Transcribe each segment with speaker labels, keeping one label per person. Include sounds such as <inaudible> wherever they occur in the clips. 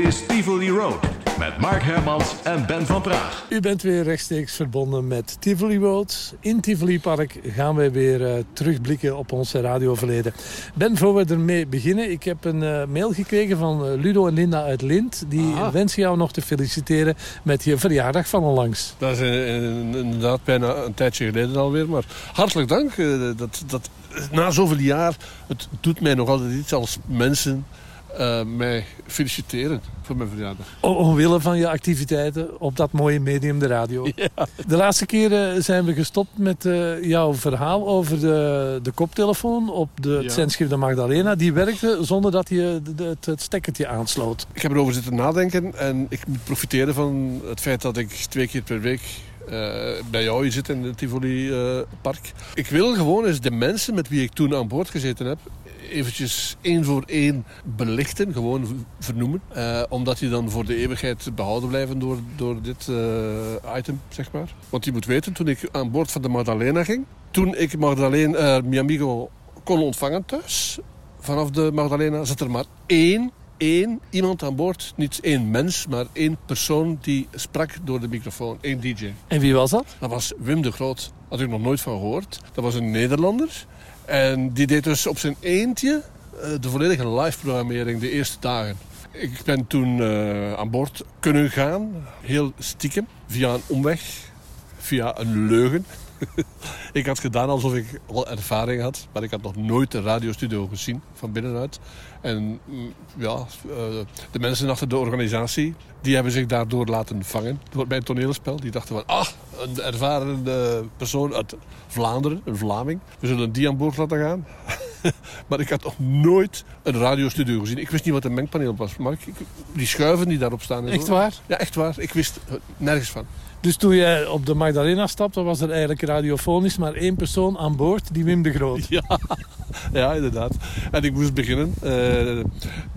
Speaker 1: is Tivoli Road met Mark Hermans en Ben van Praag.
Speaker 2: U bent weer rechtstreeks verbonden met Tivoli Road. In Tivoli Park gaan wij weer uh, terugblikken op ons radioverleden. Ben, voor we ermee beginnen, ik heb een uh, mail gekregen van uh, Ludo en Linda uit Lint. Die
Speaker 3: Aha.
Speaker 2: wensen jou nog te feliciteren met je verjaardag van onlangs.
Speaker 3: Dat is eh, inderdaad bijna een tijdje geleden alweer. Maar hartelijk dank. eh, dat, dat, na zoveel jaar, het doet mij nog altijd iets als mensen eh, mij feliciteren voor mijn verjaardag.
Speaker 2: Omwille van je activiteiten op dat mooie medium, de radio. <laughs> De laatste keren zijn we gestopt met eh, jouw verhaal over de, de koptelefoon op de, het zendschip de Magdalena. Die werkte zonder dat je de- het, het stekkertje aansloot.
Speaker 3: Ik heb erover zitten nadenken en ik moet profiteren van het feit dat ik twee keer per week eh, bij jou hier zit in het Tivoli Park. Ik wil gewoon eens de mensen met wie ik toen aan boord gezeten heb, eventjes één voor één belichten, gewoon vernoemen. Eh, omdat die dan voor de eeuwigheid behouden blijven door, door dit eh, item, zeg maar. Want je moet weten, toen ik aan boord van de Magdalena ging, toen ik Magdalena, eh, mi amigo kon ontvangen thuis, vanaf de Magdalena, zat er maar één één iemand aan boord. Niet één mens, maar één persoon die sprak door de microfoon. Één DJ.
Speaker 2: En wie was dat?
Speaker 3: Dat was Wim de Groot. Had ik nog nooit van gehoord. Dat was een Nederlander. En die deed dus op zijn eentje eh, de volledige live-programmering de eerste dagen. Ik ben toen eh, aan boord kunnen gaan. Heel stiekem. Via een omweg. Via een leugen. <laughs> ik had gedaan alsof ik al ervaring had. Maar ik had nog nooit een radiostudio gezien van binnenuit. En mm, ja, eh, de mensen achter de organisatie... die hebben zich daardoor laten vangen door mijn toneelspel. Die dachten van, ah, een ervaren persoon uit Vlaanderen, een Vlaming. We zullen die aan boord laten gaan. <laughs> maar ik had nog nooit een radiostudio gezien. Ik wist niet wat een mengpaneel was. Maar ik, die schuiven die daarop staan... en
Speaker 2: Echt
Speaker 3: zo.
Speaker 2: waar?
Speaker 3: Ja, echt waar. Ik wist er nergens van.
Speaker 2: Dus toen jij op de Magdalena stapte, was er eigenlijk radiofonisch maar één persoon aan boord, die Wim de Groot. <laughs>
Speaker 3: Ja, ja inderdaad. En ik moest beginnen. eh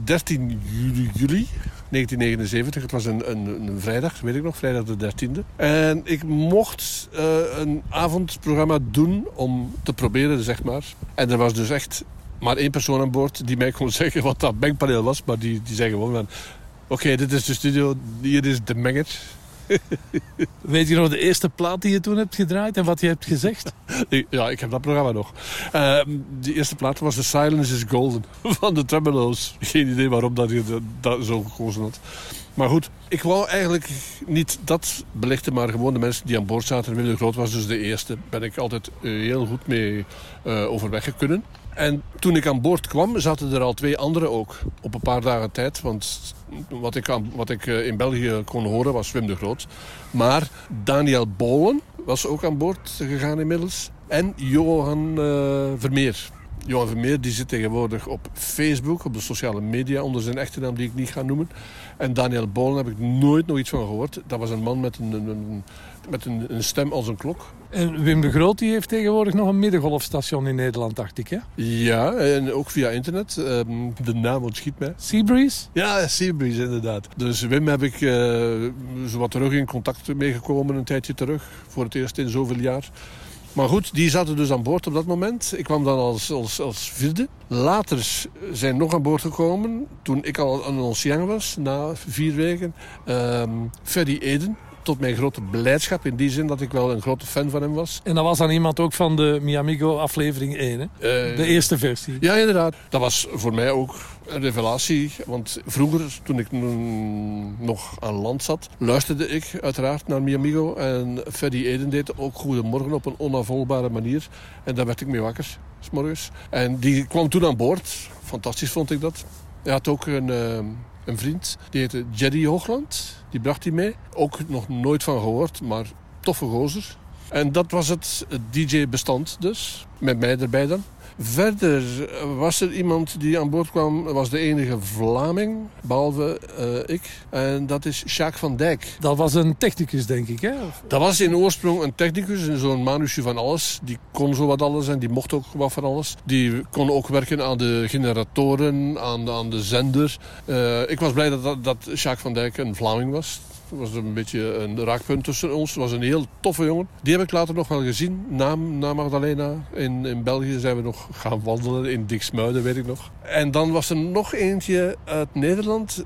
Speaker 3: 13 juli, juli 1979. Het was een, een, een vrijdag, weet ik nog, vrijdag de 13e. En ik mocht eh, een avondprogramma doen om te proberen, zeg maar. En er was dus echt maar één persoon aan boord die mij kon <laughs> zeggen wat dat mengpaneel was. Maar die, die zei gewoon van... Oké, dit is de studio, hier is de menger. <laughs>
Speaker 2: Weet je nog de eerste plaat die je toen hebt gedraaid en wat je hebt gezegd? <laughs>
Speaker 3: Ja, ik heb dat programma nog. Eh, de eerste plaat was The Silence is Golden <laughs> van de Tremolo's. Geen idee waarom dat je dat, zo gekozen had. Maar goed, ik wou eigenlijk niet dat belichten, maar gewoon de mensen die aan boord zaten. Wim de Groot was dus de eerste. Ben ik altijd eh, heel goed mee overweg kunnen. En toen ik aan boord kwam, zaten er al twee anderen ook. Op een paar dagen tijd. Want wat ik, wat ik eh, in België kon horen was Wim de Groot. Maar Daniel Bolen was ook aan boord gegaan inmiddels. En Johan eh, Vermeer. Johan Vermeer die zit tegenwoordig op Facebook, op de sociale media, onder zijn echte naam die ik niet ga noemen. En Daniel Bolen heb ik nooit nog iets van gehoord. Dat was een man met een, met een, een stem als een klok.
Speaker 2: En Wim de Groot die heeft tegenwoordig nog een middengolfstation in Nederland, dacht ik, hè?
Speaker 3: Ja, en ook via internet. Ehm, de naam ontschiet mij.
Speaker 2: Seabreeze?
Speaker 3: Ja, Seabreeze inderdaad. Dus Wim heb ik eh zowat terug in contact meegekomen een tijdje terug. Voor het eerst in zoveel jaar. Maar goed, die zaten dus aan boord op dat moment. Ik kwam dan als, als, als vierde. Later zijn nog aan boord gekomen, toen ik al een ancien was, na vier weken. ehm Ferry Eden, tot mijn grote blijdschap. In die zin dat ik wel een grote fan van hem was.
Speaker 2: En dat was dan iemand ook van de Miamigo aflevering 1, hè?
Speaker 3: Eh,
Speaker 2: De eerste versie.
Speaker 3: Ja, inderdaad. Dat was voor mij ook een revelatie. Want vroeger, toen ik nog aan land zat, luisterde ik uiteraard naar Miamigo. En Freddy Eden deed ook Goedemorgen op een onafvolgbare manier. En daar werd ik mee wakker, s morgens. En die kwam toen aan boord. Fantastisch vond ik dat. Hij had ook een, eh, een vriend, die heette Jerry Hoogland. Die bracht hij mee. Ook nog nooit van gehoord, maar toffe gozer. En dat was het DJ-bestand dus, met mij erbij dan. Verder was er iemand die aan boord kwam, was de enige Vlaming, behalve eh, ik. En dat is Sjaak van Dijk.
Speaker 2: Dat was een technicus, denk ik, hè?
Speaker 3: Dat was in oorsprong een technicus, zo'n manusje van alles. Die kon zo wat alles en die mocht ook wat van alles. Die kon ook werken aan de generatoren, aan, aan de zender. Eh, ik was blij dat, dat, dat Sjaak van Dijk een Vlaming was. Was een beetje een raakpunt tussen ons. Was een heel toffe jongen. Die heb ik later nog wel gezien, na, na Magdalena. In, in België zijn we nog gaan wandelen, in Diksmuiden weet ik nog. En dan was er nog eentje uit Nederland.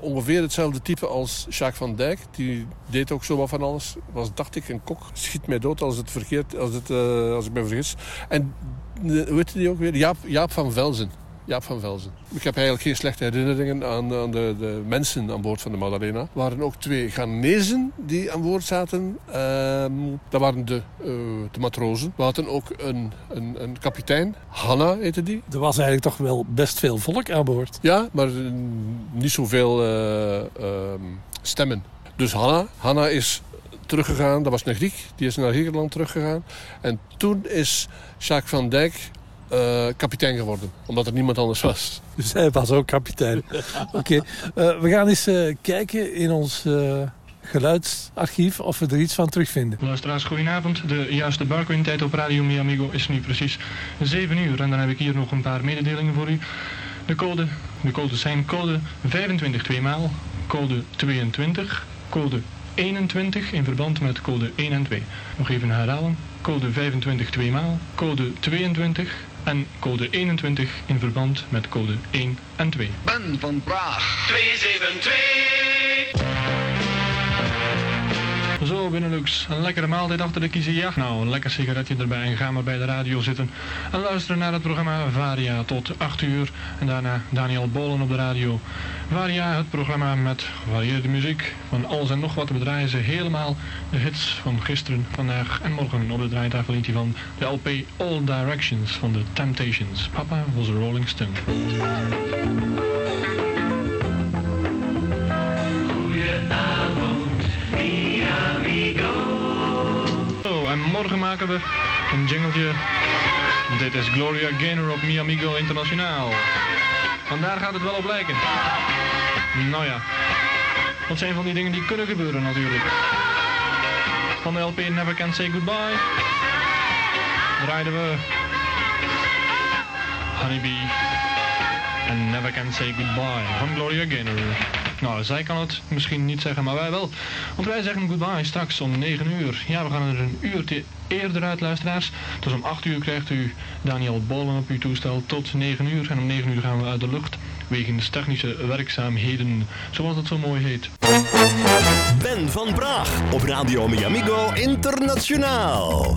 Speaker 3: Ongeveer hetzelfde type als Jacques van Dijk. Die deed ook zo wat van alles. Was, dacht ik, een kok. Schiet mij dood als, het verkeerd, als, het, uh, als ik me vergis. En hoe heet die ook weer? Jaap, Jaap van Velzen. Jaap van Velzen. Ik heb eigenlijk geen slechte herinneringen aan, aan de, de, mensen aan boord van de Madalena. Er waren ook twee Ghanese die aan boord zaten. Ehm, dat waren de, uh, de matrozen. We hadden ook een, een, een, kapitein. Hanna heette die.
Speaker 2: Er was eigenlijk toch wel best veel volk aan boord.
Speaker 3: Ja, maar niet zoveel uh, stemmen. Dus Hanna, Hanna is teruggegaan. Dat was een Griek. Die is naar Griekenland teruggegaan. En toen is Jacques van Dijk uh, kapitein geworden. Omdat er niemand anders was.
Speaker 2: Dus hij was ook kapitein. <laughs> Oké, okay. uh, we gaan eens uh, kijken in ons geluidsarchief of we er iets van terugvinden.
Speaker 4: Luisteraars, goedenavond. De juiste barco-tijd op Radio Mi Amigo is nu precies 7 uur. En dan heb ik hier nog een paar mededelingen voor u. De code, de codes zijn code 25 tweemaal, code 22, code 21 in verband met code 1 en 2. Nog even herhalen. Code 25 tweemaal, code 22 en code 21 in verband met code 1 en 2.
Speaker 5: Ben van Praag 272.
Speaker 4: Zo, Benelux. Een lekkere maaltijd achter de kiezen, ja? Nou, een lekker sigaretje erbij en ga maar bij de radio zitten. En luisteren naar het programma Varia tot 8 uur. En daarna Daniel Bolen op de radio. Varia, het programma met gevarieerde muziek. Van alles en nog wat. We draaien ze helemaal de hits van gisteren, vandaag en morgen. Op de draaitafel eentje van de LP All Directions van de Temptations. Papa was a Rolling Stone. Oh, en morgen maken we een jingletje. Dit is Gloria Gaynor op Mi Amigo Internationaal. Vandaar gaat het wel op lijken. Nou ja, dat zijn van die dingen die kunnen gebeuren natuurlijk. Van de LP Never Can Say Goodbye draaiden we Honeybee en Never Can Say Goodbye van Gloria Gaynor. Nou, zij kan het misschien niet zeggen, maar wij wel. Want wij zeggen goodbye straks om 9 uur. Ja, we gaan er een uur eerder uit, luisteraars. Dus om 8 uur krijgt u Daniel Bollen op uw toestel tot 9 uur. En om 9 uur gaan we uit de lucht wegens technische werkzaamheden, zoals het zo mooi heet.
Speaker 6: Ben van Praag op Radio Miamigo Internationaal.